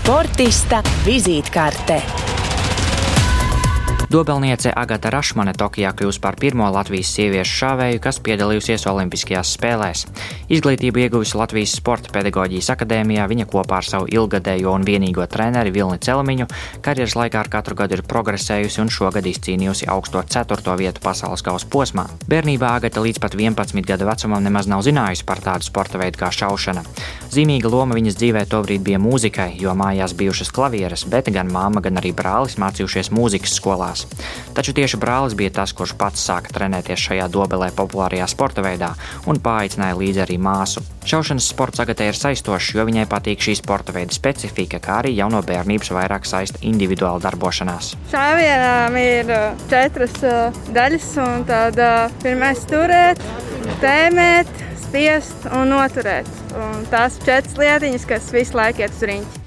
Sportista vizītkarte. Dobelniece Agata Rašmane Tokijā kļūs par pirmo Latvijas sieviešu šāvēju, kas piedalījusies Olimpiskajās spēlēs. Izglītību ieguvusi Latvijas Sporta pedagoģijas akadēmijā, viņa kopā ar savu ilgadējo un vienīgo treneri Vilni Celmiņu karjeras laikā ar katru gadu ir progresējusi un šogad izcīnījusi augsto 4. vietu pasaules kausa posmā. Bērnībā Agata līdz pat 11 gadu vecumam nemaz nav zinājusi par tādu sporta veidu kā šaušana. Zīmīga loma viņas dzīvē tobrīd bija mūzikai, jo mājās bijušas klavieres, bet gan māma, gan arī brālis mācījušies mūzikas skolās. Taču tieši brālis bija tas, kurš pats sāka trenēties šajā dobelē populārajā sporta veidā un paaicināja līdzi arī māsu. Šaušanas sports Agatē ir saistošs, jo viņai patīk šī sporta veida specifika, kā arī jau no bērnības vairāk saista individuāla darbošanās. Šāvienām ir uh, četras uh, daļas, un tad uh, pirmais turēt, tēmēt, spiest un noturēt. Un tās četras lietiņas, kas visu laiku iet uz riņķi.